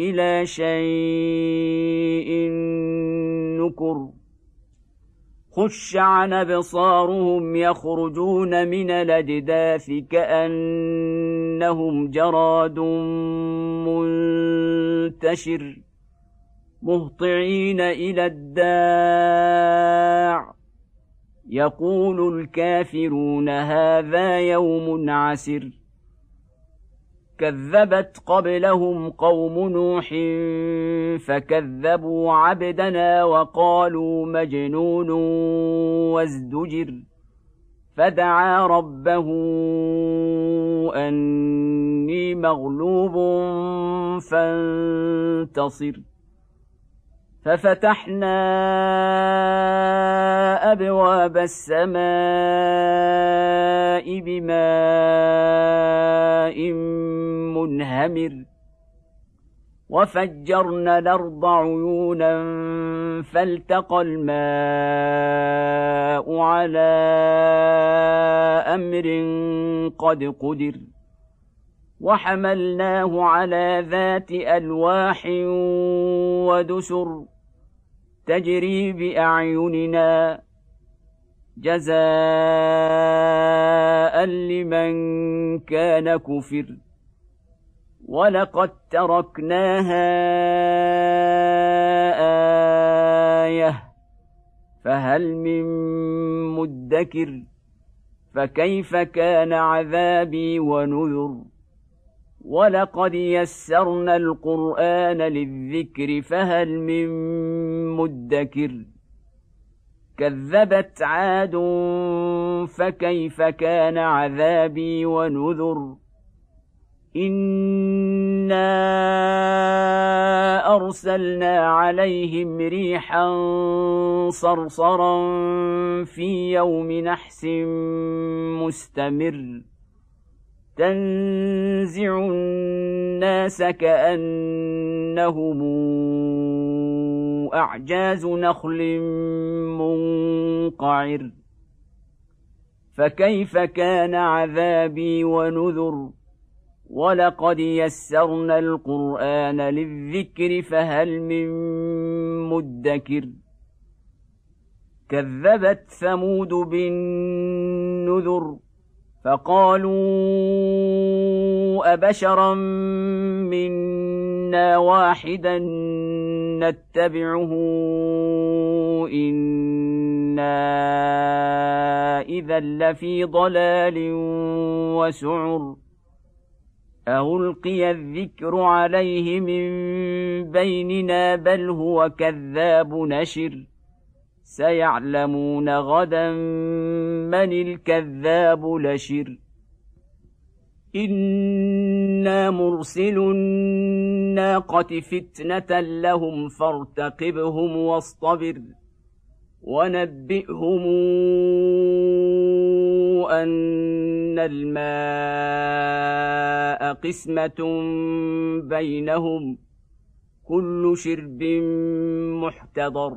إلى شيء نكر. خش عن أبصارهم يخرجون من الأجداث كأنهم جراد منتشر مهطعين إلى الداع. يقول الكافرون هذا يوم عسر. كذبت قبلهم قوم نوح فكذبوا عبدنا وقالوا مجنون وازدجر فدعا ربه أني مغلوب فانتصر. ففتحنا أبواب السماء بماء منهمر وفجرنا الأرض عيونا فالتقى الماء على أمر قد قدر وحملناه على ذات ألواح ودسر تجري بأعيننا جزاء لمن كان كفر ولقد تركناها آية فهل من مدكر فكيف كان عذابي ونذر ولقد يسرنا القران للذكر فهل من مدكر كذبت عاد فكيف كان عذابي ونذر انا ارسلنا عليهم ريحا صرصرا في يوم نحس مستمر تنزع الناس كأنهم أعجاز نخل منقعر. فكيف كان عذابي ونذر؟ ولقد يسرنا القرآن للذكر فهل من مدكر؟ كذبت ثمود بالنذر. فقالوا أبشرا منا واحدا نتبعه إنا إذا لفي ضلال وسعر القي الذكر عليه من بيننا بل هو كذاب نشر سيعلمون غدا من الكذاب لشر. إنا مرسل الناقة فتنة لهم فارتقبهم واصطبر ونبئهم أن الماء قسمة بينهم. كل شرب محتضر.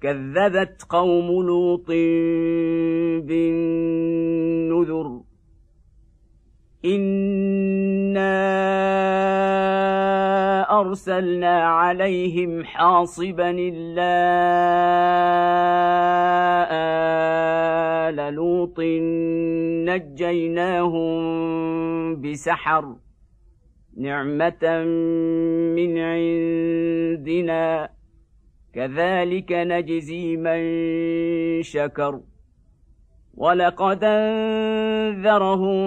كذبت قوم لوط بالنذر. انا ارسلنا عليهم حاصبا الا ال لوط نجيناهم بسحر. نعمه من عندنا. كذلك نجزي من شكر. ولقد أنذرهم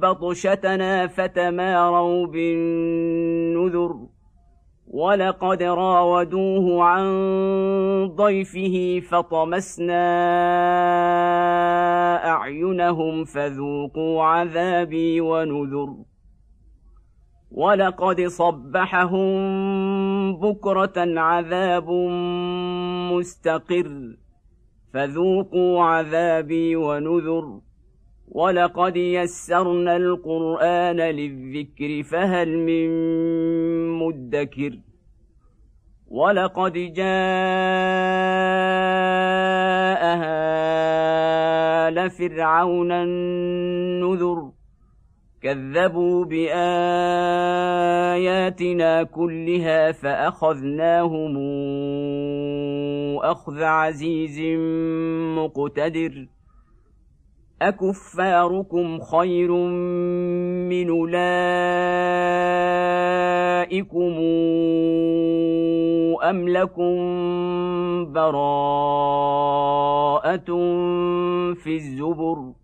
بطشتنا فتماروا بالنذر. ولقد راودوه عن ضيفه فطمسنا أعينهم فذوقوا عذابي ونذر. ولقد صبحهم بكرة عذاب مستقر. فذوقوا عذابي ونذر. ولقد يسرنا القرآن للذكر فهل من مدكر؟ ولقد جاء هال فرعون النذر. كذبوا بآياتنا كلها فأخذناهم أخذ عزيز مقتدر. أكفاركم خير من أولئكم أم لكم براءة في الزبر؟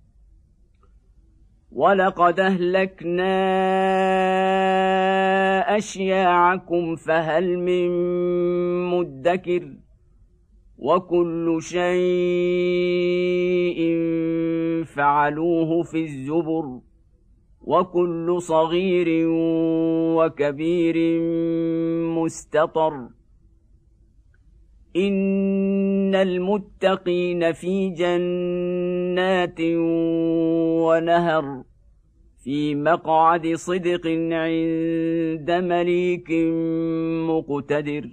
ولقد اهلكنا اشياعكم فهل من مدكر وكل شيء فعلوه في الزبر وكل صغير وكبير مستطر ان المتقين في جنات ونهر في مقعد صدق عند مليك مقتدر